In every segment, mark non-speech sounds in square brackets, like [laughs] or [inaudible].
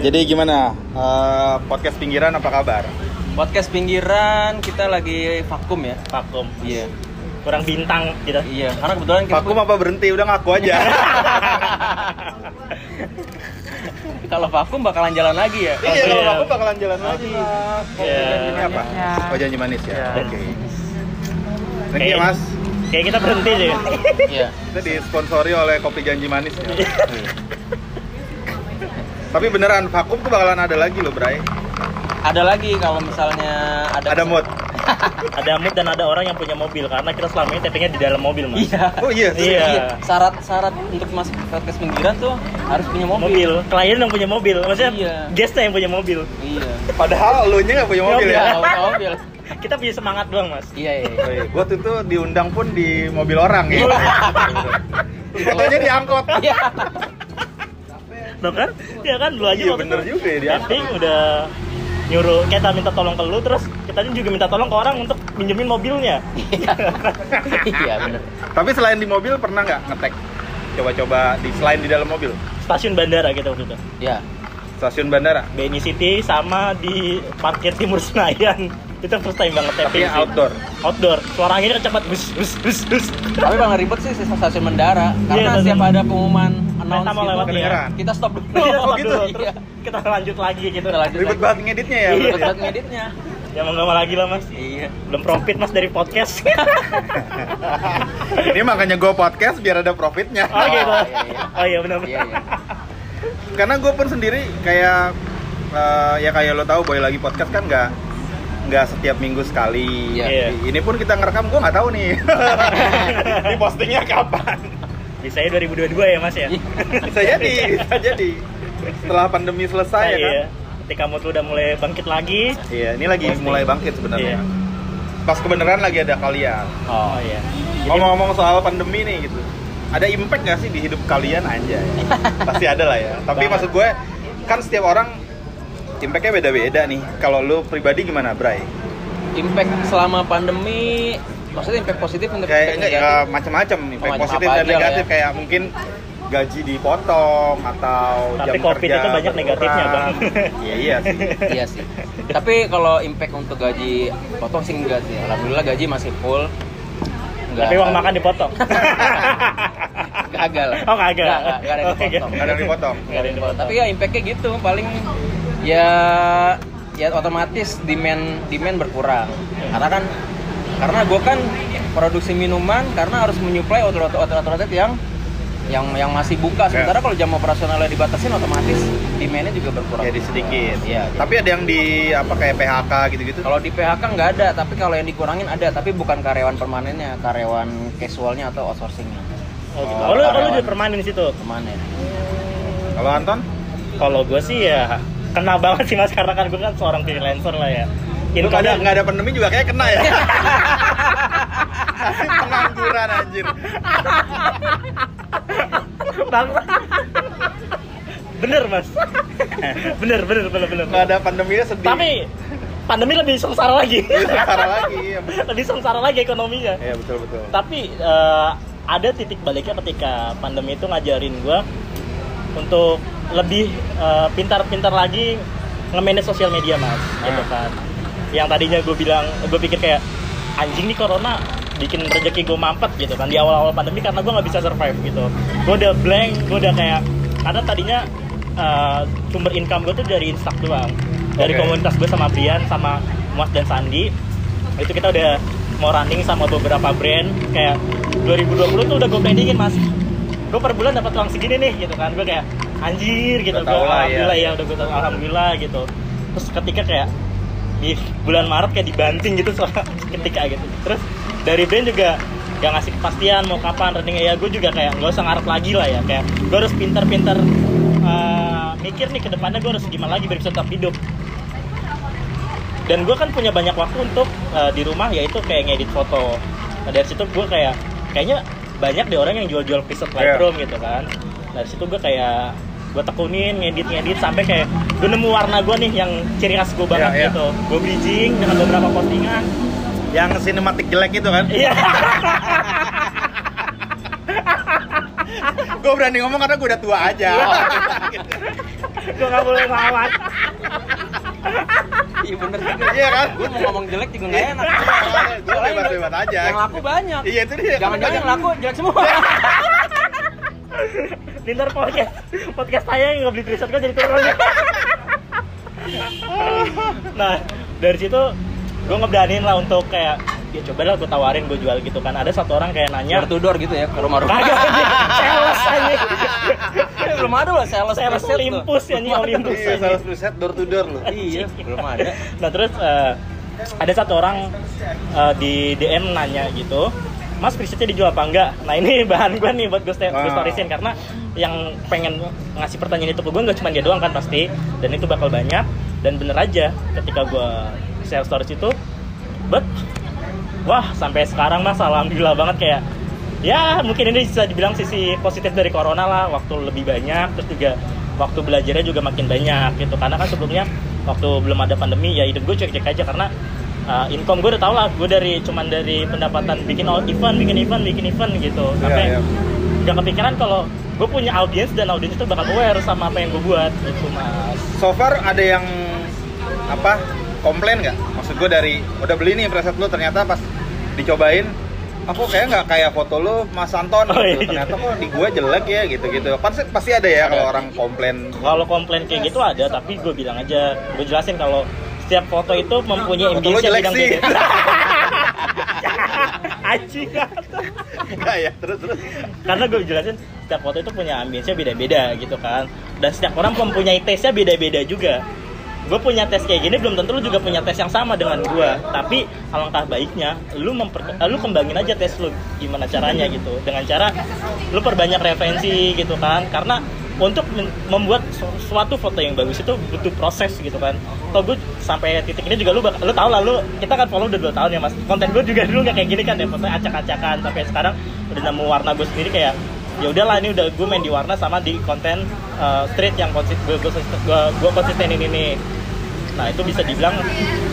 Jadi gimana eh, podcast pinggiran apa kabar? Podcast pinggiran kita lagi vakum ya. vakum Iya. kurang bintang kita Iya, karena kebetulan kita Vakum apa berhenti? Udah ngaku aja. [laughs] kalau vakum bakalan jalan lagi ya. Iya, kalau Iya. vakum bakalan jalan lagi. Iya. Ini apa? Oh janji manis ya. Iya. Oke. Thank you mas. kayak kita berhenti deh Iya. Kita disponsori oleh kopi janji manis ya. Tapi beneran vakum tuh bakalan ada lagi loh, Bray. Ada lagi kalau misalnya ada Ada mood. [laughs] ada mood dan ada orang yang punya mobil karena kita selama ini tappingnya di dalam mobil mas Iya. Oh iya. Iya. Iya. Syarat-syarat untuk masuk podcast pinggiran tuh harus punya mobil. mobil klien yang punya mobil maksudnya Iya. guestnya yang punya mobil Iya. Padahal lu nya nggak punya mobil ya. Iya, punya mobil. [laughs] kita punya semangat doang mas Iya, iya. Oh, iya. Gua tuh tuh diundang pun di mobil orang ya. Fotonya diangkot. Iya. [laughs] Tuh kan ya kan lu aja Iya waktu bener itu juga ya tapping udah nyuruh kita minta tolong ke lu terus kita juga minta tolong ke orang untuk minjemin mobilnya Iya, [laughs] benar. Tapi selain di mobil pernah nggak ngetek? Coba-coba di selain di dalam mobil. stasiun bandara gitu waktu itu Iya. Stasiun bandara. BNI City sama di parkir timur Senayan itu first time banget Tapi outdoor. Outdoor suara anginnya kecepatan bus bus bus bus Tapi bang ribet sih sistem stasiun Mendara Iya, karena stasiun- setiap ada pengumuman announce mau gitu, lewat ya. kedengeran. kita stop dulu. Kita stop gitu? dulu, Iya. terus kita lanjut lagi gitu Kita lanjut Ribet lagi. banget ngeditnya ya. Iya. Ribet ya? banget ngeditnya. ya mau nggak mau lagi lah mas Iya. belum profit mas dari podcast [laughs] Ini makanya gue podcast biar ada profitnya. oh gitu iya, iya. oh iya benar Iya, iya. Karena gue pun sendiri kayak eh, ya kayak lo tahu boy lagi podcast kan nggak nggak setiap minggu sekali. Iya. Iya. Ini pun kita ngerekam gue nggak tahu nih. [laughs] Ini postingnya kapan? bisa ya 2022 ya mas ya Bisa jadi, bisa jadi. Setelah pandemi selesai ya kan. iya ketika mood udah mulai bangkit lagi Iya, ini lagi Posting. mulai bangkit sebenarnya. Iya. Pas kebenaran lagi ada kalian. oh iya Jadi- Ngomong-ngomong soal pandemi nih gitu. Ada impact gak sih di hidup kalian aja? [laughs] Pasti ada lah ya. Tapi Banget. maksud gue kan setiap orang impactnya beda-beda nih. Kalau lu pribadi gimana, Bray? Impact selama pandemi maksudnya impact positif impact Kayak enggak ya negatif? macam-macam nih, impact macam positif dan negatif ya. kayak mungkin gaji dipotong atau Tapi jam COVID kerja itu banyak negatifnya, berkurang. Bang. Iya, iya sih. [laughs] iya sih. Tapi kalau impact untuk gaji potong sih enggak sih. Alhamdulillah gaji masih full. Enggak. tapi uang makan dipotong [laughs] gagal. Oh, kagak. Enggak, enggak, enggak ada yang Oh, dipotong. Nggak ada yang dipotong. Nggak ada yang dipotong. Tapi ya impactnya gitu paling ya ya otomatis demand demand berkurang. Karena kan karena gue kan produksi minuman karena harus menyuplai outlet-outlet yang yang yang masih buka Ya. sementara kalau jam operasionalnya dibatasin otomatis demandnya juga berkurang Jadi sedikit. Iya, jadi- Tapi ada yang di apa kayak PHK gitu-gitu. Kalau di PHK nggak ada, tapi kalau yang dikurangin ada, tapi bukan karyawan permanennya, karyawan casualnya atau outsourcingnya. oh gitu Oh, oh, lu, oh, lu karyawan. jadi permanen di situ Permanen. Kalau Anton? kalau gue sih ya kena banget sih mas karena kan gue kan seorang freelancer lah ya Lu nggak ada nggak ada pandemi juga kayak kena ya. [laughs] Pengangguran anjir. Bang. bener mas bener bener bener bener Nggak ada pandeminya sedih. tapi pandemi lebih sengsara lagi Iya, sengsara lagi. Iya, betul. [laughs] lebih sengsara lagi ekonominya Iya, betul betul. tapi eh, ada titik baliknya ketika pandemi itu ngajarin gue untuk lebih eh, pintar-pintar lagi nge-manage sosial media mas. Gitu kan. Yang tadinya gue bilang gue pikir kayak anjing nih corona bikin rezeki gue mampet gitu kan di awal-awal pandemi karena gue nggak bisa survive gitu. Gue udah blank gue udah kayak karena tadinya eh, sumber income gue tuh dari Instak doang. Dari Oke. komunitas gue sama Brian sama Mas dan Sandi. Itu kita udah mau running sama beberapa brand kayak 2020 tuh udah gue planningin mas. Gue per bulan dapat uang segini nih gitu kan. Gue kayak anjir gitu. Gue lah, alhamdulillah ya. ya, udah gue tau alhamdulillah gitu. Terus ketika kayak di bulan Maret kayak dibanting gitu [laughs] soal ketika gitu. Terus dari brand juga gak ngasih kepastian mau kapan running ya gue juga kayak nggak usah ngarep lagi lah ya. Kayak gue harus pintar-pintar eh, mikir nih ke depannya gue harus gimana lagi biar bisa tetap hidup. Dan gue kan punya banyak waktu untuk eh, di rumah yaitu kayak ngedit foto. Nah, dari situ gue kayak kayaknya banyak deh orang yang jual-jual preset Lightroom gitu kan. Dari situ gue kayak gue tekunin ngedit ngedit sampai kayak gue nemu warna gue nih yang ciri khas gue banget Iya, iya. gitu gue bridging dengan beberapa postingan Yang sinematik jelek itu kan? iya gue berani ngomong karena gue udah tua aja. gue nggak boleh ngawat Iya bener juga. Iya kan? Gue mau ngomong jelek juga nggak enak. Gue Soalnya bebas-bebas aja. Yang laku banyak. Iya itu dia. Jangan-jangan yang laku jelek semua. [laughs] Dinner podcast podcast saya yang nggak beli t-shirt gue jadi turun nah dari situ gue ngeberaniin lah untuk kayak ya coba lah gue tawarin gue jual gitu kan ada satu orang kayak nanya Door to door gitu ya ke rumah-rumah. kagak aja sales aja belum ada loh sales sales. Olympus ya nih. Olympus Iya, sales preset door to door loh. Iya, belum ada. nah terus eh, ada satu orang eh, di DM nanya gitu Mas presetnya dijual apa enggak? Nah ini [laughs] bahan gue nih buat gue st- gue storiesin karena yang pengen ngasih pertanyaan itu ke gue nggak cuma dia doang kan pasti. Dan itu bakal banyak. Dan bener aja ketika gue share stories itu but wah sampai sekarang mas alhamdulillah banget kayak ya mungkin ini bisa dibilang sisi positif dari corona lah waktu lebih banyak terus juga waktu belajarnya juga makin banyak gitu. Karena kan sebelumnya waktu belum ada pandemi ya hidup gue cek-cek aja karena uh, income gue udah tau lah gue dari cuman dari pendapatan bikin all event bikin event bikin event gitu sampai iya. nggak kepikiran kalau gue punya audiens dan audiens itu bakal aware sama apa yang gue buat gitu mas So far ada yang apa komplain nggak? Maksud gue dari udah beli nih preset lu ternyata pas dicobain aku kayak nggak kayak foto lu Mas Anton Oh, gitu. iya. ternyata kok di gue jelek ya gitu-gitu pasti pasti ada ya kalau orang komplain kalau komplain kayak gitu ada tapi gue bilang aja gue jelasin kalau setiap foto itu mempunyai ambience yang sih. beda. [laughs] Enggak ya terus terus. Karena gue jelasin setiap foto itu punya ambience beda-beda gitu kan. Dan setiap orang mempunyai taste-nya beda-beda juga. Gue punya tes kayak gini belum tentu lu juga punya tes yang sama dengan gue tapi alangkah baiknya lu memper eh, lu kembangin aja tes lu gimana caranya gitu. Dengan cara lu perbanyak referensi gitu kan. Karena untuk membuat su- suatu foto yang bagus itu butuh proses gitu kan. Tau gue sampai titik ini juga lu bak- lu tau lah lu kita kan follow udah dua tahun ya mas. Konten gue juga [laughs] dulu nggak kayak gini kan ya fotonya acak-acakan. Sampai sekarang udah nemu warna gue sendiri kayak ya udahlah ini udah gue main di warna sama di konten uh, street yang konsis gue gue gue gue konsistenin ini. Nah itu bisa dibilang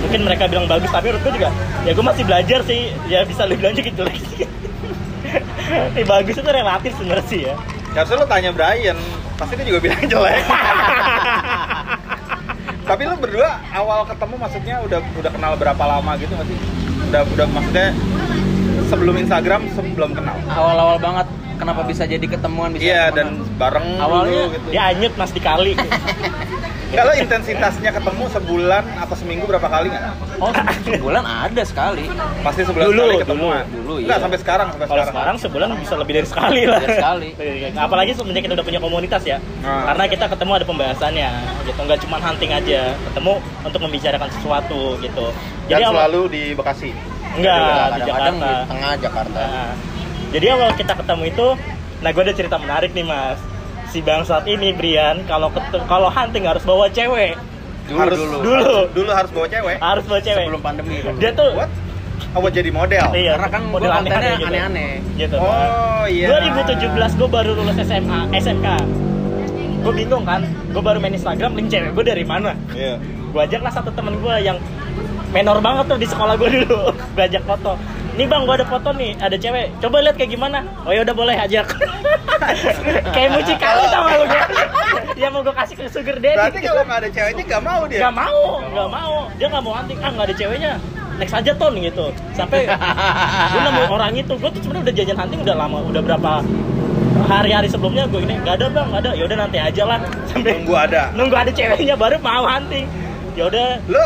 mungkin mereka bilang bagus tapi menurut gue juga ya gue masih belajar sih. Ya bisa bilang juga jelek sih. [laughs] Eh, bagus itu relatif sebenarnya sih ya harusnya lu tanya Brian. Pasti dia juga bilang jelek. [laughs] Tapi lu berdua awal ketemu maksudnya udah udah kenal berapa lama gitu nggak sih? Udah udah maksudnya sebelum Instagram sebelum kenal. Awal-awal banget kenapa bisa jadi ketemuan bisa iya dan bareng Awalnya dulu gitu. Dia anyut mas dikali [laughs] kalau intensitasnya ketemu sebulan atau seminggu berapa kali nggak? Oh, sebulan ada sekali. pasti sebulan Dulu, sekali ketemu. dulu, dulu, nggak iya. sampai sekarang sampai kalau sekarang. sekarang sebulan bisa lebih dari sekali lah. Dari sekali. apalagi semenjak kita udah punya komunitas ya. Nah. karena kita ketemu ada pembahasannya gitu. Nggak cuma hunting aja. Ketemu untuk membicarakan sesuatu gitu. Dan awal- selalu di Bekasi? Enggak di Jakarta. di tengah Jakarta. Nah, jadi awal kita ketemu itu, nah gue ada cerita menarik nih mas. Si bangsat ini Brian, kalau kalau hunting harus bawa cewek, Dulu, harus dulu. Dulu. dulu harus bawa cewek harus bawa cewek. Sebelum pandemi dulu. Dia tuh, what oh buat jadi model iya, Karena kan model gua kontennya aneh-aneh gitu. aneh-aneh. Gitu. oh iya 2017 gue baru lulus SMA, SMK. Gue bingung kan, gue baru main Instagram, link cewek gue dari mana? iya gue ajak lah satu temen gue yang menor banget tuh di sekolah gue dulu [laughs] gue ajak foto nih bang gue ada foto nih ada cewek. Coba lihat kayak gimana. Oh ya udah boleh ajak. [laughs] Kayak mucikari sama lu gue ya mau gue kasih ke sugar daddy. Berarti kalau nggak ada ceweknya nggak mau dia? Nggak mau nggak mau. Dia nggak mau hunting ah nggak ada ceweknya. Next aja ton gitu. Sampai gue nemu [laughs] orang itu. Gue tuh sebenarnya udah jajan hunting udah lama udah berapa hari-hari sebelumnya gue ini nggak ada bang nggak ada. Ya udah nanti aja lah. Sampai nunggu ada. Nunggu ada ceweknya baru mau hunting. Ya udah. Lu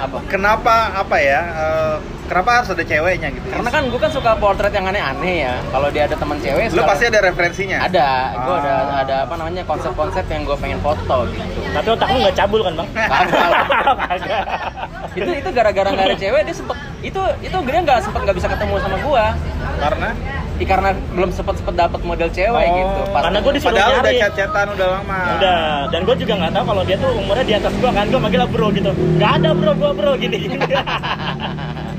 Apa? kenapa apa ya eh, kenapa harus ada ceweknya gitu Karena kan gue kan suka portrait yang aneh-aneh ya. Kalau dia ada teman cewek, lu pasti ada referensinya ada. Gue ada Ah. ada apa namanya konsep-konsep yang gue pengen foto gitu. Tapi otak lu nggak cabul kan bang? Kagak. Itu itu gara-gara nggak ada cewek dia sempet itu itu dia nggak sempet nggak bisa ketemu sama gua karena Ih, karena belum sempet sempet dapet model cewek Oh, gitu karena gua disuruh padahal udah nyari. chat-chatan udah lama Udah, dan gue juga nggak tahu kalau dia tuh umurnya di atas gua kan, gue manggil bro gitu. Gak ada bro, gua bro gini gini. [laughs]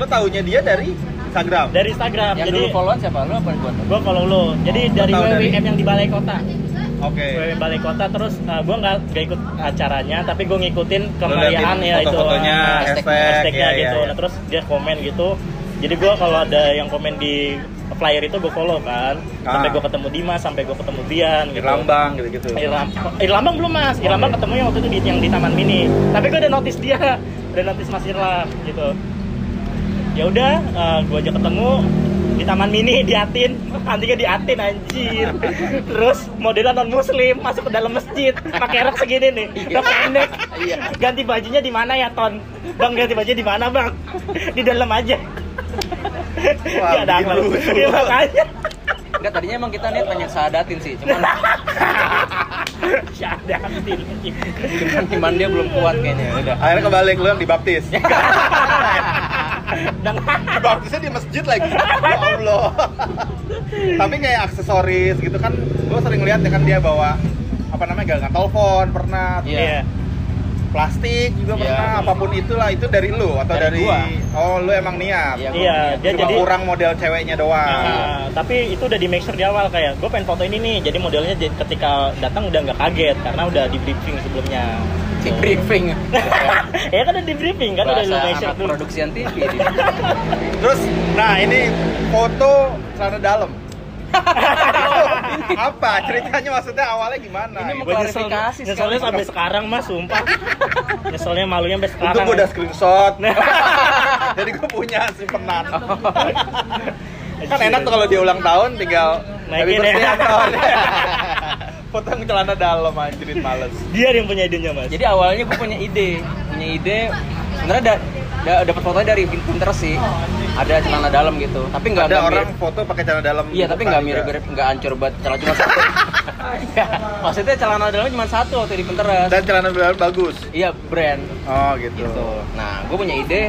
Lu taunya dia dari Instagram dari Instagram. yang jadi dulu followan siapa lu apa gua gue follow lo. Jadi dari tahu dari- WWM yang di Balai Kota. oke WWM Balai Kota terus uh, gue nggak nggak ikut acaranya, tapi gue ngikutin kemeriahan ya itu. foto-fotonya uh, hashtag, hashtagnya iya, iya, gitu. iya. Nah, terus dia komen gitu. Jadi gue kalau ada yang komen di flyer itu gue follow kan sampai Ah. gue ketemu Dimas sampai gue ketemu Bian gitu Irlambang gitu-gitu. Irlambang, Irlambang belum mas, Irlambang ketemu yang waktu itu di, yang di Taman Mini. Tapi gue udah notice dia, udah notice Mas Irlam gitu. Ya udah, gue aja ketemu di Taman Mini diatin, anjingnya diatin anjir. Terus modelan non muslim masuk ke dalam masjid, pakai rok segini nih, rok pendek. Iya. Ganti bajunya di mana ya Ton? Bang ganti baju di mana bang? Di dalam aja. Wah, Ya, ada lucu. Iya, makanya. Enggak tadinya emang kita niat pengen sadatin sih, cuman Syahadatin. cuman iman dia belum kuat kayaknya. Udah. Akhirnya kebalik lu yang dibaptis. [laughs] Dan Dibaptisnya [laughs] di masjid lagi. Ya Allah. Tapi kayak aksesoris gitu kan, gue sering lihat ya kan dia bawa apa namanya gangan telepon pernah, Iya. Iya. plastik juga Iya. pernah, apa pun itulah itu dari lu atau Dari dari, gua. oh lu emang niat. Iya, Iya, dia Cuma jadi kurang model ceweknya doang. Nah, tapi itu udah di make sure di awal kayak gue pengen foto ini nih jadi modelnya ketika datang udah nggak kaget karena udah di briefing sebelumnya Di briefing. [laughs] ya kan udah di briefing kan udah Bahasa lu make sure anak dulu produksian TV. [laughs] Terus, nah ini foto celana dalam. [laughs] apa ceritanya maksudnya awalnya gimana? Ini mau Gua nyesel, klarifikasi nyeselnya sampai sekarang mas sumpah nyeselnya malunya sampai sekarang Untung gue udah screenshot. Jadi gue punya simpenan. kan enak tuh kalau dia ulang tahun tinggal Naikin ya. Foto yang celana dalam anjirin males. dia yang punya idenya mas Jadi awalnya gue punya ide, punya ide sebenarnya da, da, dapat fotonya dari Pinterest sih. Ada celana dalam gitu, tapi nggak Ada nggak orang mirip- foto pakai celana dalam. Iya, tapi nggak juga. mirip-mirip, nggak hancur banget. Celana cuma satu. [laughs] Iya, Maksudnya celana dalamnya cuma satu waktu di Pinterest. Dan celana dalam bagus. Iya, brand Oh gitu. gitu. Nah, gue punya ide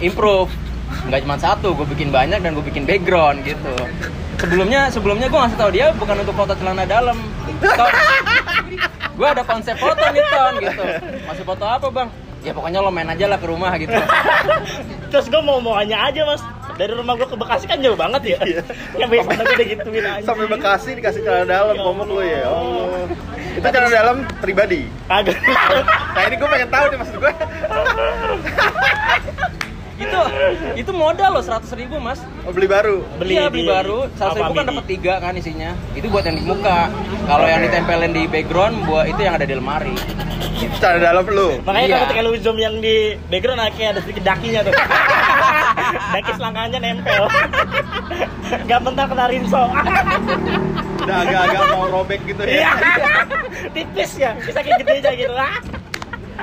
improve. Nggak cuma satu, gue bikin banyak dan gue bikin background gitu. Sebelumnya, sebelumnya gue ngasih tahu dia bukan untuk foto celana dalam. gue ada konsep foto nih ton gitu. Masih foto apa bang? Ya pokoknya lo main aja lah ke rumah gitu. terus gue mau mauannya aja mas dari rumah gue ke Bekasi kan jauh banget ya yang biasa gue udah gituin aja Sampai Bekasi dikasih celana dalam, ngomong lu ya. Oh. Itu celana dalam pribadi. kagak Nah ini gue pengen tahu nih maksud gue. [laughs] itu itu modal loh seratus ribu mas. Oh, beli baru. Beli iya, beli di baru. Seratus ribu kan dapat tiga kan isinya. Itu buat yang di muka. Kalau yang Oke. ditempelin di background buat itu yang ada di lemari. Itu celana dalam lu. Makanya Iya. kalau ketika lu zoom yang di background nah, kayak ada sedikit dakinya tuh. [laughs] Daki selangkahnya nempel. Gak bentar kena rinso. Udah agak-agak mau robek gitu Iya. ya. Tipis ya, bisa kayak gede aja gitu. Ah.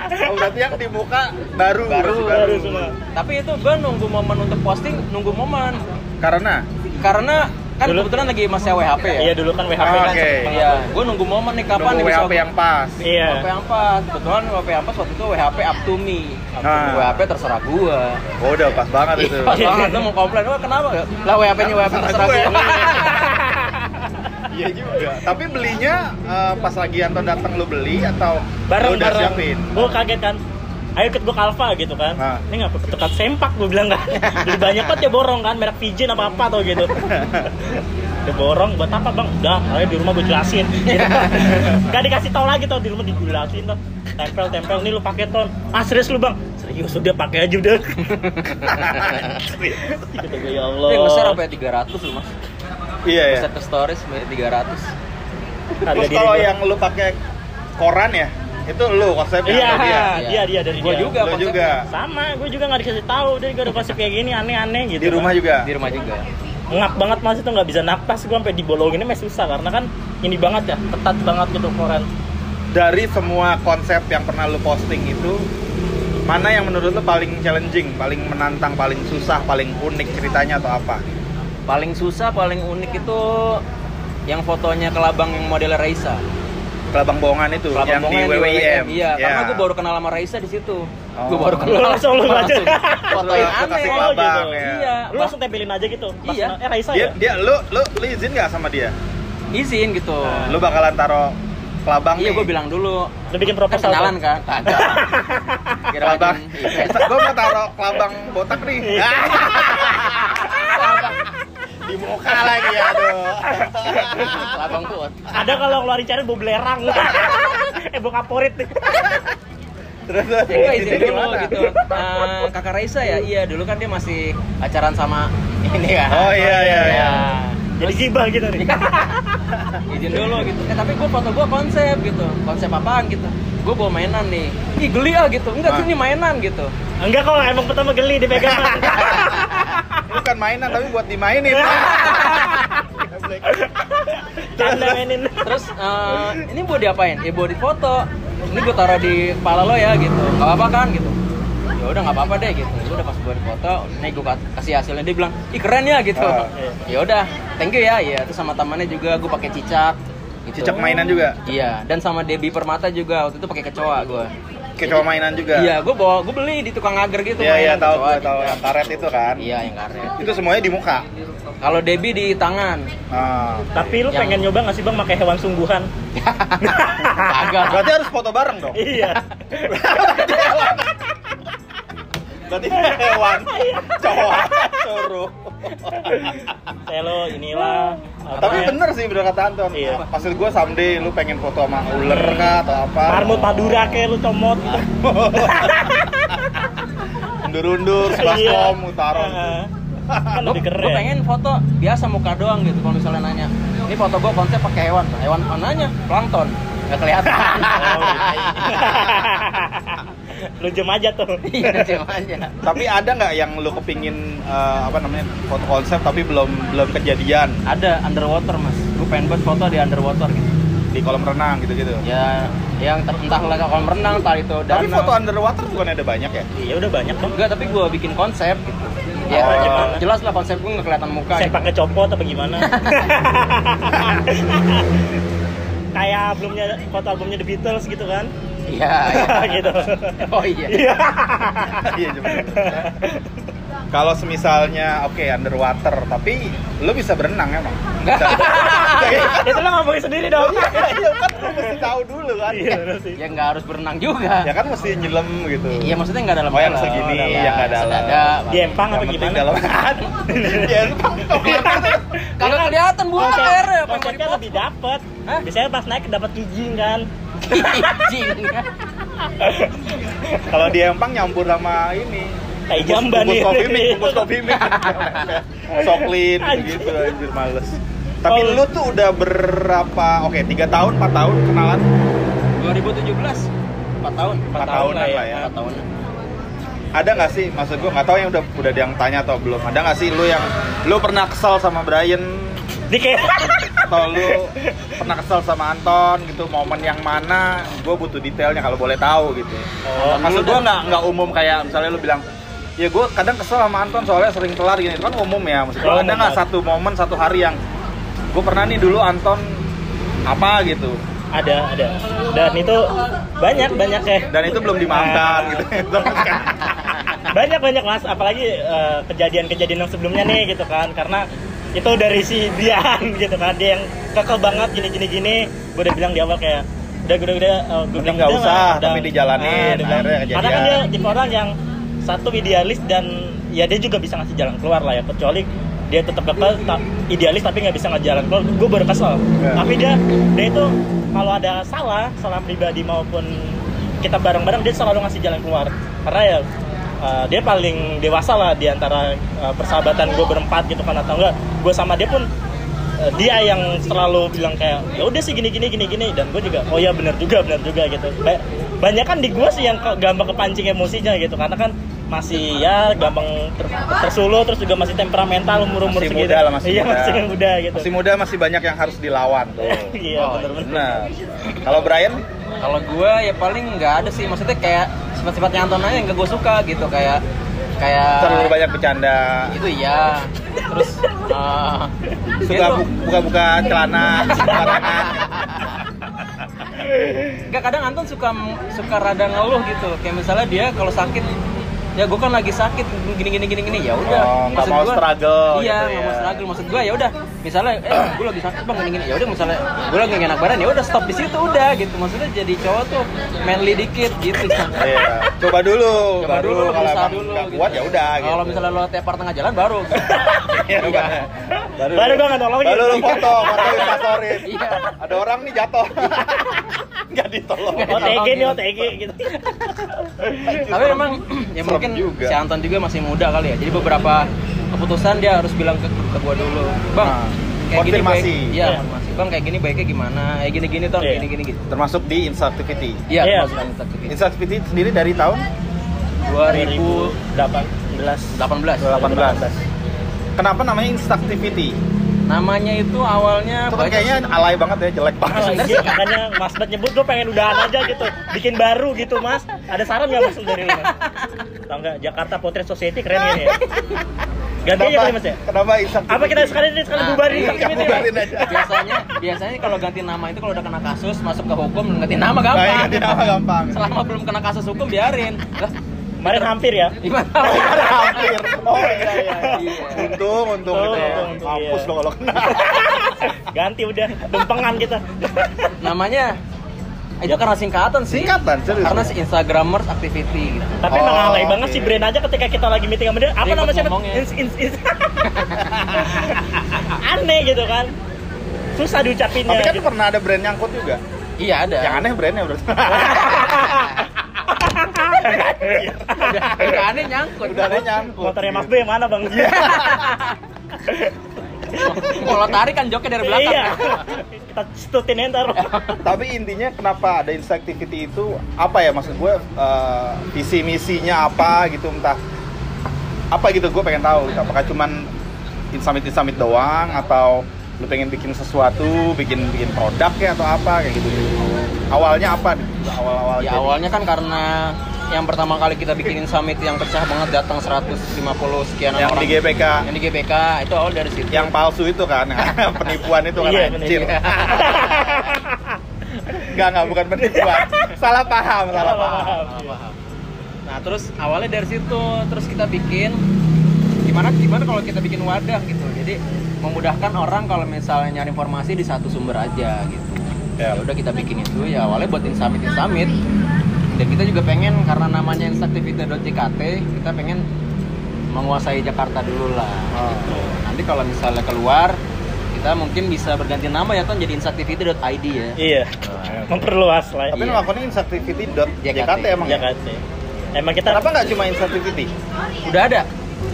Oh, berarti yang di muka baru, Baru, masih Baru semua. Tapi itu gue nunggu momen untuk posting, nunggu momen. Karena Karena kan Dulu- kebetulan lagi masih WHP ya. Iya dulu kan WHP Oh, kan. oke. sempet banget. Iya, gue nunggu momen nih kapan nunggu nih bisa WHP yang pas. Iya. WHP yang pas. Kebetulan WHP yang pas waktu itu WHP up to me. Nah. WHP terserah gua. Oh, udah pas banget itu. Iya, pas banget lu mau komplain, wah kenapa? Lah WHP-nya WHP Terserah terserah gue. [laughs] Iya juga. Tapi belinya eh, pas lagi Anton datang lu beli atau bareng lu udah bareng. siapin? Gue kaget kan. Ayo ikut gue ke Alfa gitu kan. Nah. Ini nggak ketukat sempak gue bilang kan. Beli banyak banget ya borong kan, merek Pigeon apa apa tuh gitu. [laughs] Udah borong buat apa bang? Udah, ayo di rumah gue jelasin. [laughs] Gitu. Gak dikasih tau lagi tuh di rumah dijelasin tuh. Tempel tempel nih lu pakai ton. Ah serius lu bang? Serius udah pakai aja udah. [laughs] Gitu ya Allah. Yang besar sampai 300 loh mas. Iya ya. Ke stories sampai 300. Harga Terus kalau gua. yang lu pakai koran ya, itu lu konsepnya Iya, dia? dia dia dari Gua dia. juga konsepnya. juga. Sama, gue juga nggak dikasih tahu. Dia gue udah konsep kayak gini aneh-aneh gitu. Di rumah kan. juga. Di rumah juga. ngap banget mas itu nggak bisa napas gue sampai dibolongin masih susah karena kan ini banget ya ketat banget gitu koran Dari semua konsep yang pernah lu posting itu, mana yang menurut lu paling challenging, paling menantang, paling susah, paling unik ceritanya atau apa? Paling susah, paling unik itu yang fotonya kelabang yang model Raisa. Kelabang bohongan itu, Kelabang yang di Bongan WWIM. Iya, Ya. karena gue baru kenal sama Raisa di situ. Oh. Gue baru kenal. Langsung lu. Fotoin Lu aneh. Oh, kelabang gitu. ya. Iya. lu langsung tempelin aja gitu Pas- Iya. eh Raisa Dia, ya dia lu, lu, lu izin nggak sama dia? Izin gitu. Lu bakalan taruh kelabang Iya, nih. gue bilang dulu. lu bikin Kan proposal kenalan tuh. kan? Kagak. Kelabang. event. gue mau taruh kelabang botak nih. [laughs] Iya. di muka lagi aduh. Kelabang put. ada kalau ngeluarin cari bau belerang [laughs] eh bau kaporit terus terus. ya gue izin dulu Gimana? gitu Eh, kakak Raisa ya iya dulu kan dia masih pacaran sama ini kan Oh, iya, iya, iya. Ya. Jadi gibah gitu nih. [laughs] izin dulu gitu eh tapi gue foto gue konsep gitu konsep apaan gitu gue bawa mainan nih. Ih geli ah gitu. Enggak sih Ah. ini mainan gitu. Enggak kok, emang pertama geli dipegang. [laughs] bukan mainan tapi buat dimainin. [laughs] Canda mainin. terus eh, ini mau diapain? Ya buat difoto. Ini gue taruh di kepala lo ya gitu. Nggak apa-apa kan gitu. Ya udah nggak apa-apa deh gitu. Udah pas gue foto nih gue kasih hasilnya. Dia bilang ih keren ya gitu. Ah. ya udah thank you ya. Ya terus sama temannya juga gue pakai cicak gitu. cicak mainan juga? Iya dan sama Debbie Permata juga waktu itu pakai kecoa gue kecoa mainan juga? Iya gue bawa gue beli di tukang agar gitu iya iya tahu kecoa gue tahu yang karet itu kan iya yang karet. itu semuanya di muka? Kalau Debbie di tangan. Ah. Tapi lu Yang- pengen nyoba nggak sih bang pakai hewan sungguhan? [laughs] agak berarti harus foto bareng dong? Iya. [laughs] berarti hewan. Cowok. Suruh Saya lo inilah. tapi ya, bener sih bener kata Anton. Iya. maksud gue someday lu pengen foto sama ular kah atau apa? Marmut Madura kayak lu comot. [laughs] undur-undur sebaskom utara Heeh. Kan lebih keren. pengen foto biasa muka doang gitu kalau misalnya nanya. Ini foto gue konsep pakai hewan. Hewan mananya plankton. Nggak kelihatan. [laughs] Oh, [laughs] lu jem aja tuh. [laughs] iya aja tapi ada nggak yang lu kepingin eh, apa namanya foto konsep tapi belum belum kejadian ada underwater mas gue pengen buat foto di underwater gitu di kolam renang gitu-gitu ya yang entah lah kolam renang entah itu tapi danau. foto underwater bukan ada banyak ya Iya udah banyak dong. enggak tapi gue bikin konsep gitu ya Oh. jelas lah konsep gue nggak kelihatan muka Saya gitu. pakai copot apa gimana? [laughs] Kayak albumnya foto albumnya The Beatles gitu kan? Iya iya. gitu. oh iya Iya. iya coba. Kalau semisalnya oke underwater tapi lu bisa berenang emang Enggak. [laughs] Itu lo ngomongin sendiri dong. iya kan lu mesti tahu dulu kan Iya sih. ya nggak harus berenang juga ya kan mesti nyelam gitu Iya maksudnya nggak dalam Oh, yang segini, yang nggak dalam. Di empang Yang apa gimana? dalam [laughs] ya empang Kagak kelihatan Konsep- air ya, apa konsepnya lebih dapet. Biasanya pas naik dapat kijing kan. [laughs] Anjing. kalau di empang nyampur sama ini Jamban bungkus nih. kopi mie bungkus kopi mie. [laughs] Soklin gitu anjir males. Tapi Oh. lu tuh udah berapa oke tiga tahun empat tahun kenalan? 2017 4 tahun Empat tahunan lah ya. 4 tahun ada nggak sih maksud gua nggak tahu yang udah udah yang tanya atau belum. Ada nggak sih lu yang lu pernah kesel sama Brian? Di kayak atau lu pernah kesel sama Anton gitu momen yang mana? Gue butuh detailnya kalau boleh tahu gitu. Oh, maksud gue nggak nggak umum kayak misalnya lu bilang ya gue kadang kesel sama Anton soalnya sering telat gini. Itu kan umum ya maksud gua Oh, ada nggak satu momen satu hari yang gue pernah nih dulu Anton apa gitu. Ada ada. Dan itu banyak banyak ya. Dan itu belum dimaafkan gitu. [laughs] Banyak banyak mas. Apalagi eh, kejadian-kejadian yang sebelumnya nih gitu kan. Karena itu dari si Dian gitu kan. Dia yang kekeh banget gini gini gini gue udah bilang di awal kayak udah udah udah uh, gue Mending nggak usah, tapi dijalanin, dia bilang- akhirnya karena kan dia tipe orang yang satu idealis dan ya dia juga bisa ngasih jalan keluar lah ya. Kecuali dia tetap kekeh ta- idealis tapi nggak bisa ngasih jalan keluar gue baru kesel. Ya. tapi dia dia itu kalau ada salah salah pribadi maupun kita bareng-bareng dia selalu ngasih jalan keluar. Karena ya uh, dia paling dewasa lah di antara uh, persahabatan gue berempat gitu kan atau enggak gue sama dia pun uh, dia yang selalu bilang kayak ya udah sih gini gini gini gini. Dan gue juga oh ya benar juga benar juga gitu. Ba banyak kan di gue sih yang gampang kepancing emosinya gitu. Karena kan masih ya gampang ter- tersuluh terus juga masih temperamental umur umur Masih segitu. muda lah, masih iya muda. masih muda gitu. Masih muda masih banyak yang harus dilawan. Tuh [laughs] iya Oh, benar benar. Benar kalau Brian? Kalau gue ya paling nggak ada sih. Maksudnya kayak sifat-sifatnya Anton aja yang gak gue suka gitu. Kayak kayak terlalu banyak bercanda. Itu iya. Terus [laughs] eh, suka bu- buka-buka celana [laughs] sembarangan Enggak kadang Anton suka suka rada ngeluh gitu. Kayak misalnya dia kalau sakit ya gue kan lagi sakit gini gini gini gini. Ya udah. Oh, nggak Maksud mau gua- struggle iya gitu nggak mau ya. struggle. Maksud gue ya udah. Misalnya eh gue lagi sakit bang gini gini. Ya udah misalnya gue lagi nggak enak badan ya udah stop di situ udah gitu. Maksudnya jadi cowok tuh manly dikit gitu. Iya, coba dulu coba baru dulu kalau emang dulu nggak gitu. kuat ya udah gitu. kalau misalnya lo tepar tengah jalan baru. [laughs] Iya, Iya. baru. Baru gue nggak nolongin baru lu foto foto instastory. Iya. ada orang nih jatuh nggak ditolong OTG nih OTG gitu. Tapi memang ya mungkin juga. si Anton juga masih muda kali ya. Jadi beberapa keputusan dia harus bilang ke, ke gua dulu. Bang, Nah, kayak gini baik. konfirmasi. Konfirmasi. Bang, kayak gini baiknya gimana? Kayak gini-gini Ton, Iya. gini-gini gitu. termasuk di Insactivity Iya, Iya, termasuk. Insactivity sendiri dari tahun 2018. 2018. kenapa namanya Insactivity Namanya itu awalnya itu kan kayaknya alay banget ya jelek Oh, banget iya, makanya Mas Bet nyebut gue pengen udahan aja gitu. Bikin baru gitu mas. Ada saran nggak mas dari lu mas? Tau nggak Jakarta Potret Society keren gini ya. Ganti aja kali mas ya? Kenapa Insactivity apa kita sekali ini? Sekali Nah, bubarin iya, bubarin aja. Biasanya biasanya kalau ganti nama itu kalau udah kena kasus masuk ke hukum ganti nama Nah, gampang. ganti nama gampang. Selama belum kena kasus hukum biarin. Lah, kemarin hampir ya [laughs] gimana? hampir oh iya iya Iya. untung untung Untung, gitu ya. iya. dong kalau kena [laughs] ganti udah dempengan kita Namanya itu karena singkatan sih. Singkatan, serius. Karena si Instagramers activity gitu. tapi Oh, emang alay banget oke. sih brand aja ketika kita lagi meeting sama dia apa namanya ngomongnya. Ins- ins- ins- [laughs] aneh gitu kan susah diucapinnya tapi kan gitu. pernah ada brand nyangkut juga Iya ada. yang aneh brandnya berarti udah, udah aneh nyangkut. udah aneh nyangkut motornya Mas B yang mana bang? Kalau tarik kan joknya dari belakang. iya kita stutin ntar tapi intinya kenapa ada insectivity itu apa ya maksud gue eh, visi misinya apa gitu entah apa gitu gue pengen tahu gitu. apakah cuman insamit insamit doang atau lu pengen bikin sesuatu bikin bikin produk ya atau apa kayak gitu awalnya apa awal awal Ya awalnya kan karena yang pertama kali kita bikinin summit yang pecah banget datang 150 sekian yang orang di GPK yang di GBK itu awal dari situ. yang palsu itu kan [laughs] penipuan itu kan Iya, anjir penipuan. [laughs] Enggak, enggak, bukan penipuan. Salah paham, salah paham. Salah paham. Nah terus awalnya dari situ terus kita bikin gimana gimana kalau kita bikin wadah gitu jadi memudahkan orang kalau misalnya nyari informasi di satu sumber aja gitu Ya. ya udah kita bikin itu ya awalnya buat insamit insamit dan kita juga pengen karena namanya instaktivity.jkt kita pengen menguasai Jakarta dulu lah Oh. gitu. nanti kalau misalnya keluar kita mungkin bisa berganti nama ya kan jadi instaktivity.id ya iya memperluas lah Tapi Iya. nama akunnya insactivity.jkt JKT. emang ya? Jakarta emang kita Kenapa nggak cuma insactivity? udah ada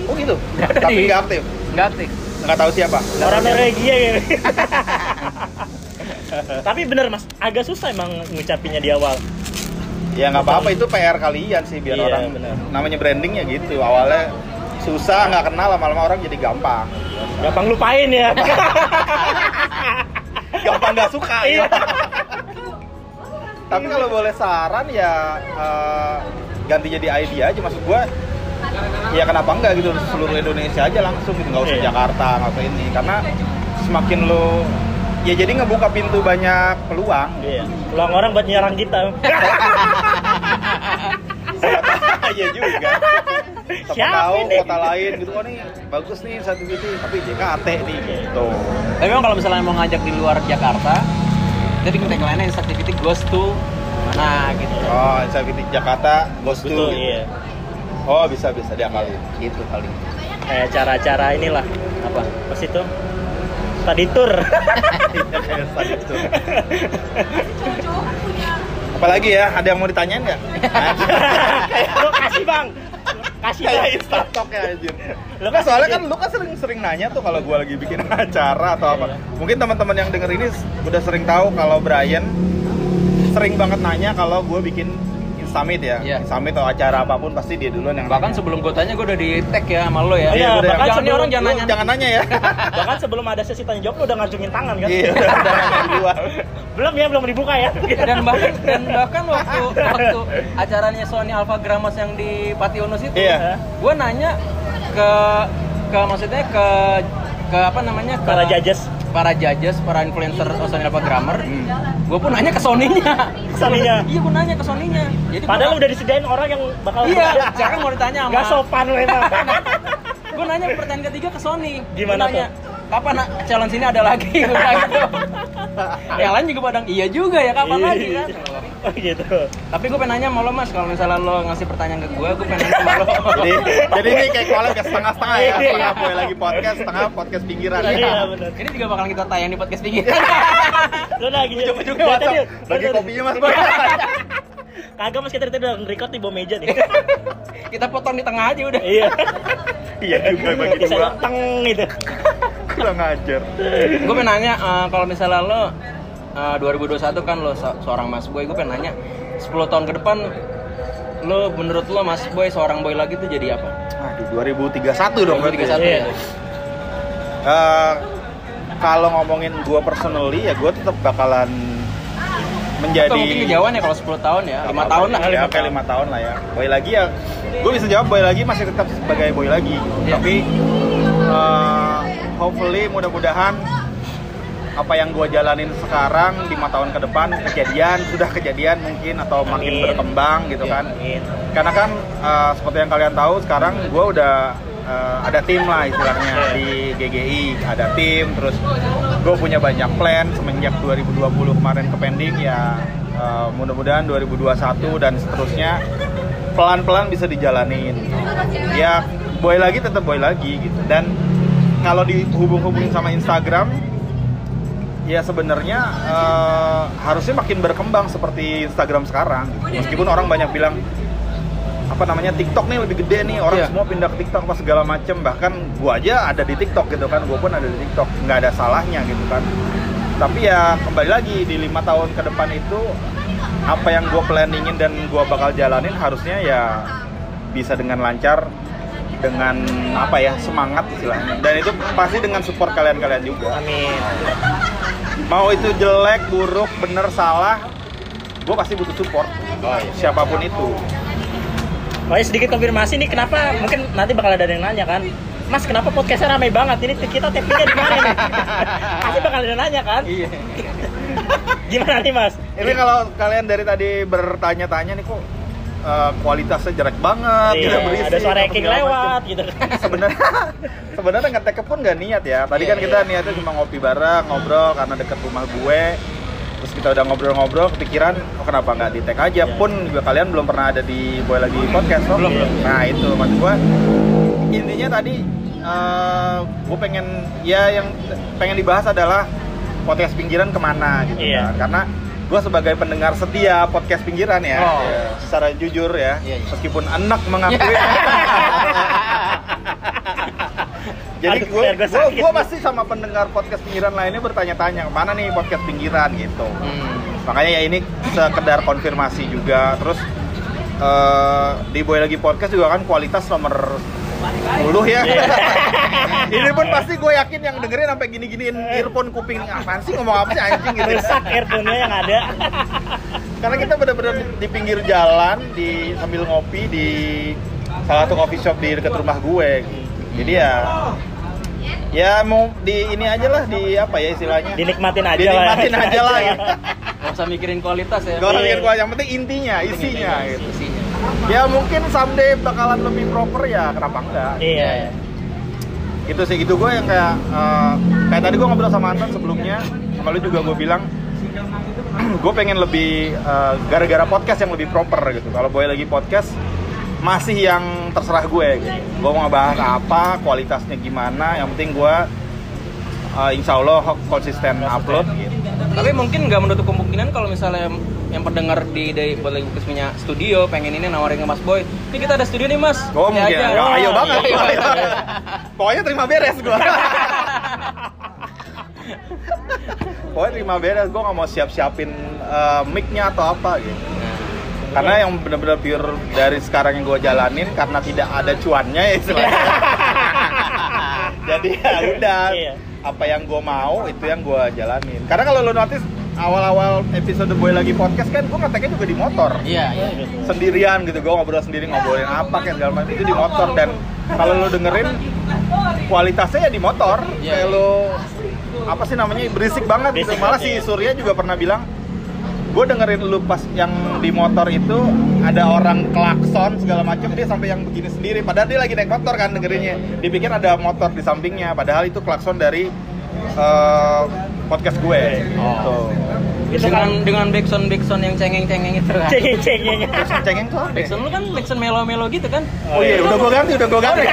Oh gitu? Nggak ada Tapi nggak aktif? nggak aktif Nggak tahu siapa? orang Norwegia gitu [laughs] tapi bener mas agak susah emang ngucapinnya di awal Ya nggak apa-apa, itu PR kalian sih biar Iya, orang benar. namanya brandingnya gitu. Awalnya susah, nggak kenal, lama-lama orang jadi gampang. gampang lupain ya [laughs] Gampang nggak suka Iya. ya. Tapi kalau boleh saran ya eh, ganti jadi ID aja maksud gua. Ya kenapa enggak gitu seluruh Indonesia aja langsung gitu nggak usah Iya. Jakarta nggak usah ini karena semakin lo ya jadi ngebuka pintu banyak peluang. iya peluang orang buat nyerang kita [laughs] [laughs] Iya juga. Siapa tahu kota lain gitu oh nih bagus nih satu gitu tapi JKT nih gitu. tapi memang kalau misalnya mau ngajak di luar Jakarta jadi tagline-nya instaktivity goes to mana gitu Oh, Insafiti Jakarta Ghost betul to gitu. iya Oh, bisa bisa diakalin. gitu paling kayak cara-cara inilah apa pas itu tadi tour Kayak tadi tuh. Apalagi ya, ada yang mau ditanyain nggak? [laughs] lu kasih bang kasih Kayak instastock ya anjir. Lu Lu kan soalnya kan lu kan sering-sering nanya tuh kalau gua lagi bikin [laughs] acara atau apa. Mungkin teman-teman yang denger ini udah sering tahu kalau Brian sering banget nanya kalau gua bikin Summit ya. Iya. Summit atau acara apa pun pasti dia duluan yang bahkan nanya. sebelum gue tanya gue udah di tag ya sama lo ya Iya, udah. bahkan jangan sebelum- orang jangan nanya jangan nanya ya. [laughs] bahkan sebelum ada sesi tanya jawab lu udah ngacungin tangan kan Iya, udah udah duluan. [laughs] belum ya belum dibuka ya dan bahkan dan bahkan waktu waktu acaranya Sony Alpha Gramas yang di Pati Unus itu Iya. gue nanya ke ke maksudnya ke ke apa namanya ke para judges para judges para influencer Sony Alpha Grammar Hmm. gue pun nanya ke Sony-nya. Sony-nya. [laughs] iya gue nanya ke Sony-nya. Jadi padahal udah disediain orang yang bakal iya sekarang mau ditanya sama Gak sopan emang. [laughs] Gue nanya pertanyaan ketiga ke Sony. Gimana Gua nanya, kapan nak challenge ini ada lagi [laughs] bilang gitu. yang lain juga pada iya juga ya kapan Iya. lagi kan Oh gitu. tapi gue pengen nanya sama lo mas kalau misalnya lo ngasih pertanyaan ke gue gue pengen nanya sama lo jadi jadi ini kayak kolab kayak setengah-setengah ya Iya. setengah boy lagi podcast setengah podcast pinggiran Iya benar. ini juga bakal kita tayang di podcast tinggi Lu lagi ujung-ujungnya WhatsApp bagi kopinya mas boy Kagak mas kita tadi udah record di bawah meja nih. kita potong di tengah aja udah Iya. iya juga bagi dua teng gitu. Kurang ngajar gue pengen nanya eh, kalau misalnya lo eh, 2021 kan lo se- seorang mas boy gue pengen nanya 10 tahun ke depan lo menurut lo mas boy seorang boy lagi tuh jadi apa? Aduh, 2031 dong berarti. 2031 Iya. ya. Eh, kalau ngomongin gua personally ya gua tetap bakalan menjadi Atau mungkin kejauhan ya kalau 10 tahun ya, 5 tahun lah. ya kayak lima tahun lah ya boy lagi ya gue bisa jawab boy lagi masih tetap sebagai boy lagi Iya. tapi eh, hopefully mudah-mudahan apa yang gue jalanin sekarang lima tahun ke depan kejadian sudah kejadian mungkin atau makin Amin. berkembang gitu Iya. kan Amin. karena kan eh, seperti yang kalian tahu sekarang gue udah eh, ada tim lah istilahnya di GGI ada tim terus gue punya banyak plan semenjak 2020 kemarin ke pending ya eh, mudah-mudahan 2021 dan seterusnya pelan-pelan bisa dijalanin ya boy lagi tetap boy lagi gitu dan kalau dihubung-hubungin sama Instagram ya sebenarnya eh, harusnya makin berkembang seperti Instagram sekarang gitu. meskipun orang banyak bilang apa namanya TikTok nih lebih gede nih orang Iya. semua pindah ke TikTok apa segala macem bahkan gua aja ada di TikTok gitu kan gua pun ada di TikTok nggak ada salahnya gitu kan tapi ya kembali lagi di lima tahun ke depan itu apa yang gua planningin dan gua bakal jalanin harusnya ya bisa dengan lancar dengan apa ya semangat istilahnya. Dan itu pasti dengan support kalian-kalian juga. Amin. mau itu jelek buruk bener salah gue pasti butuh support. Siapa pun itu. Oh ya sedikit konfirmasi nih kenapa mungkin nanti bakal ada yang nanya kan? Mas kenapa podcastnya ramai banget? Ini kita tappingnya di mana nih? [laughs] Pasti bakal ada yang nanya kan? Iya. [laughs] gimana nih Mas? Ini kalau kalian dari tadi bertanya-tanya nih kok eh, kualitasnya jelek banget Iya, tidak berisik ada suara Eking lewat macem. gitu sebenarnya [laughs] sebenarnya ngetek pun nggak niat ya tadi Iya, kan kita iya. niatnya cuma ngopi bareng ngobrol karena deket rumah gue terus kita udah ngobrol-ngobrol kepikiran oh kenapa nggak di tag aja Iya. pun juga kalian belum pernah ada di boy lagi podcast? Belum, belum. nah itu maksud gue intinya tadi eh, gue pengen ya yang pengen dibahas adalah podcast pinggiran ke mana gitu Iya. kan karena gue sebagai pendengar setia podcast pinggiran ya, Oh. ya, secara jujur ya Iya, iya. meskipun enak mengakui [laughs] jadi Aduh, gue gue pasti sama pendengar podcast pinggiran lainnya bertanya-tanya mana nih podcast pinggiran gitu Hmm. makanya ya ini sekedar konfirmasi juga terus eh, di Boy Lagi Podcast juga kan kualitas nomor 10 ya Iya. [laughs] ini pun pasti gue yakin yang dengerin sampai gini-giniin earphone kuping apaan sih ngomong apa sih anjing gitu rusak earphone-nya yang ada karena kita benar-benar di, pinggir jalan di sambil ngopi di salah satu coffee shop di dekat rumah gue jadi ya ya mau di ini aja lah di apa ya istilahnya dinikmatin aja dinikmatin lah aja lah [laughs] gitu. Gak usah mikirin kualitas ya. Gak usah Iya. mikir gua, yang penting intinya, isinya gitu. Isinya. Ya mungkin someday bakalan lebih proper ya, kenapa enggak? iya Gitu sih, gitu gue yang kayak eh, kayak tadi gue ngobrol sama Anton sebelumnya, sama lu juga gue bilang [clears throat] gue pengen lebih eh, gara-gara podcast yang lebih proper gitu. Kalau boy lagi podcast masih yang terserah gue gitu. Gue mau ngebahas apa, kualitasnya gimana, yang penting gue eh, insya Allah konsisten upload gitu. Tapi mungkin nggak menutup kemungkinan kalau misalnya yang pendengar di dari buat lagi punya studio pengen ini nawarin ke Mas Boy. Ini kita ada studio nih Mas. Oh mungkin, aja. ya, ayo banget. Ayo, ayo, ayo. Pokoknya terima beres gua. [laughs] Pokoknya terima beres, gua nggak mau siap-siapin eh, mic-nya atau apa gitu. Karena yang bener-bener pure dari sekarang yang gua jalanin karena tidak ada cuannya ya istilahnya. [laughs] Jadi ya udah, Iya. apa yang gua mau itu yang gua jalanin. Karena kalau lo notice awal-awal episode Boy lagi podcast kan gua ngeteknya juga di motor. Iya, iya. sendirian gitu gue ngobrol sendiri ngobrolin apa kayak segala macam itu di motor. Dan kalau lo dengerin kualitasnya ya di motor. Iya, kayak lo apa sih namanya berisik banget gitu. Berisik malah banget, si iya. Surya juga pernah bilang gue dengerin lu pas yang di motor itu ada orang klakson segala macam. Dia sampai yang begini sendiri. Padahal dia lagi naik motor kan dengerinnya. Dipikir ada motor di sampingnya. Padahal itu klakson dari eh, podcast gue Oh. Itu dengan kan dengan backsound backsound yang cengeng-cengeng itu kan. cengeng-cengeng. Terus cengeng tuh apa ya? Backsound lu kan backsound melo-melo gitu kan. Oh iya, udah gue ganti, udah gue ganti.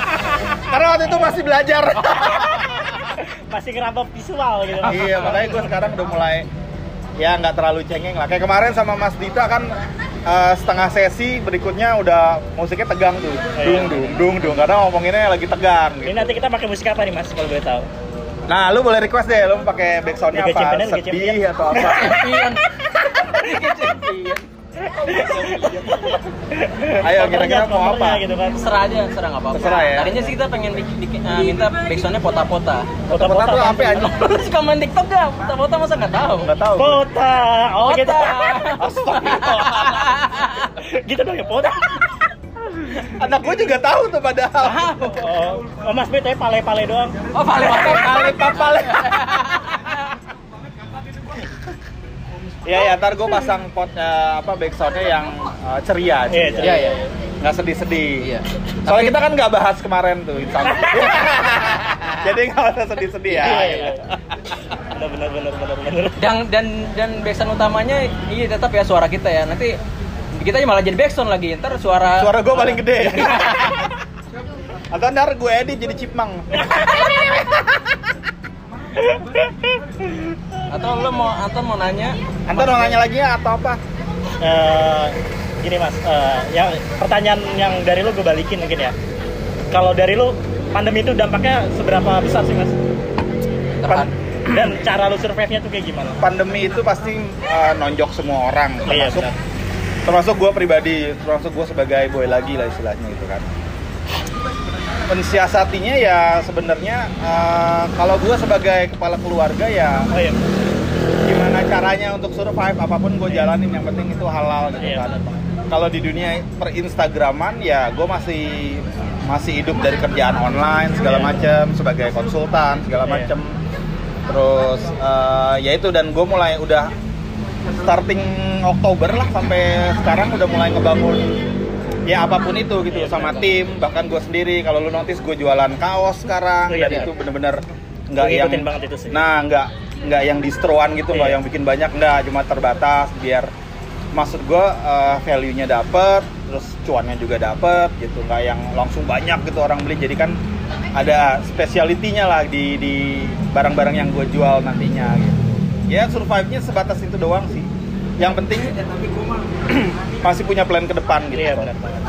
[laughs] Karena waktu itu masih belajar. [laughs] Masih ngerambah visual gitu. iya, makanya gue sekarang udah mulai ya nggak terlalu cengeng lah. Kayak kemarin sama Mas Dita kan eh, setengah sesi berikutnya udah musiknya tegang tuh, dung dung dung dung. Karena ngomonginnya lagi tegang. Ini Gitu. nanti kita pakai musik apa nih Mas kalau boleh tahu? Nah, lu boleh request deh, lu mau pakai backsoundnya Liga apa? Champion, Sedih Champion. atau apa? Champion. [laughs] Ayo kira-kira mau apa? gitu kan. Terserah aja, terserah nggak apa-apa. Terserah ya. Tadinya sih kita pengen bikin, bikin eh, minta backsoundnya pota-pota. Foto-foto tuh apa anjing? [laughs] Lu suka main TikTok gak? Pota-pota masa nggak tahu? Nggak tahu. Pota. Oh Pota. gitu. [laughs] Astagfirullah. gitu dong ya pota. Anak gue juga tahu tuh padahal. Tahu. Oh, oh Mas B tapi pale-pale doang. Oh, paling Kali papal. Iya ya, ntar gue pasang pot eh, apa backsoundnya yang eh, ceria, Iya, ceria. Iya, iya. nggak sedih-sedih. Iya. Soalnya kita kan nggak bahas kemarin tuh insang. [laughs] Jadi nggak usah sedih-sedih ya. Iya, iya. Benar benar benar benar benar. Dan dan dan backsound utamanya iya tetap ya suara kita ya. Nanti kita malah jadi backsound lagi. Ntar suara Suara gue paling gede. [laughs] Atau ntar gue edit jadi cipmang. Atau lo mau Anton mau nanya? Anton mau nanya lagi ya atau apa? Eh, gini Mas, eh, yang pertanyaan yang dari lu gue balikin mungkin ya. Kalau dari lu pandemi itu dampaknya seberapa besar sih Mas? Dan cara lu survive-nya tuh kayak gimana? Pandemi itu pasti eh, nonjok semua orang, Iya, termasuk benar. Termasuk gue pribadi, termasuk gue sebagai boy lagi lah istilahnya gitu kan. Mensiasatinya ya sebenarnya eh, kalau gue sebagai kepala keluarga ya Oh iya. gimana caranya untuk survive apa pun gue jalanin yang penting itu halal gitu Iya, kan. Kalau di dunia per Instagraman ya gue masih masih hidup dari kerjaan online segala Iya. macam sebagai konsultan segala Iya. macam. Terus eh, ya itu dan gue mulai udah starting Oktober lah sampai sekarang udah mulai ngebangun ya apa pun itu gitu Iya, sama benar. tim bahkan gue sendiri kalau lu notice gue jualan kaos sekarang Iya, dan iya. itu bener-bener nggak yang banget itu sih. nah nggak nggak yang distroan gitu nggak Iya. yang bikin banyak nggak cuma terbatas biar maksud gue eh, value-nya dapet terus cuannya juga dapet gitu nggak yang langsung banyak gitu orang beli jadi kan ada speciality-nya lah di di barang-barang yang gue jual nantinya gitu ya survive-nya sebatas itu doang sih yang penting [clears throat] masih punya plan ke depan gitu Iya benar banget.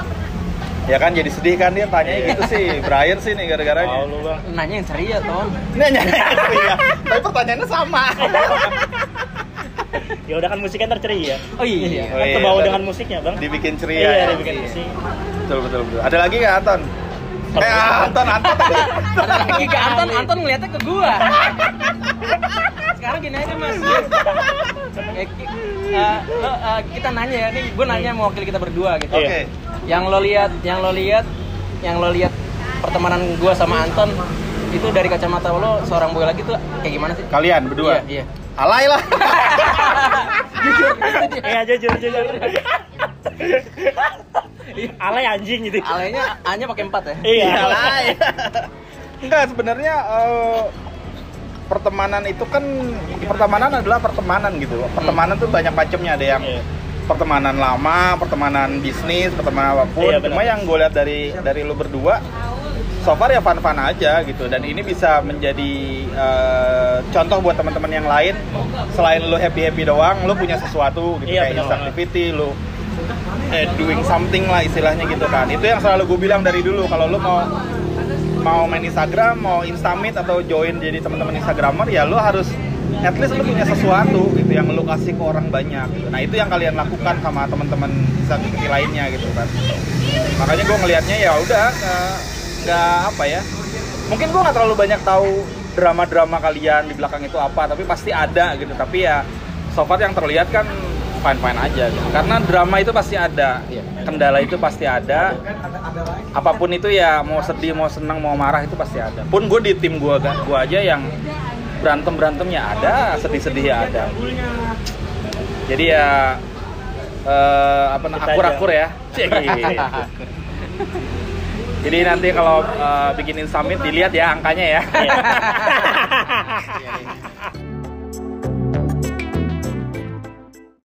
ya kan jadi sedih kan dia tanya gitu sih Brian sih nih gara-garanya lu bang. Nanya yang ceria, Ton. Nanya iya. Tapi pertanyaannya sama. [laughs] Ya udah kan musiknya ntar ceria. Oh iya. Oh Kan iya, kebawa benar. dengan musiknya bang. Dibikin ceria. Iya, ya? dibikin musik. Betul betul betul. Ada lagi nggak Anton? Eh Anton Anton. Ada lagi ke Anton, Anton ngeliatnya ke gua. [laughs] Sekarang gini aja mas. [laughs] Eh, ki- eh, lo, eh, kita nanya ya, nih gue nanya mewakili kita berdua gitu. Oke. Iya. Yang lo lihat, yang lo lihat, yang lo lihat pertemanan gua sama Anton itu dari kacamata lo seorang boy lagi tuh kayak gimana sih? Kalian berdua. Iya, iya. Alay lah. Jujur. [laughs] Iya jujur jujur. Alay anjing gitu. Alenya hanya pakai empat ya? Iya. Alay. [laughs] Enggak sebenarnya eh, pertemanan itu kan pertemanan adalah pertemanan gitu. Pertemanan tuh banyak macamnya ada yang Iya. pertemanan lama, pertemanan bisnis, pertemanan apa pun. Benar. Cuma yang gue lihat dari dari lu berdua, so far ya fun-fun aja gitu. Dan ini bisa menjadi eh, contoh buat teman-teman yang lain. Selain lu happy-happy doang, lu punya sesuatu gitu Iya, kayak activity, lu eh, doing something lah istilahnya gitu kan. Itu yang selalu gue bilang dari dulu. Kalau lu mau mau main Instagram, mau Instamit atau join jadi teman-teman Instagramer, ya lu harus at least lu punya sesuatu gitu yang lu kasih ke orang banyak. Gitu. Nah itu yang kalian lakukan sama teman-teman Instagram lainnya gitu kan. Makanya gue ngelihatnya ya udah nggak apa ya. Mungkin gue nggak terlalu banyak tahu drama-drama kalian di belakang itu apa, tapi pasti ada gitu. Tapi ya so far yang terlihat kan fine-fine aja gitu. Karena drama itu pasti ada, Iya. kendala itu pasti ada. Apa pun itu ya mau sedih, mau senang, mau marah itu pasti ada. Pun gue di tim gue gue aja yang berantem berantemnya ada, sedih sedih ya ada. Jadi ya eh, apa Kita akur-akur ya. Jadi nanti kalau eh, bikinin summit dilihat ya angkanya ya. Iya. [laughs]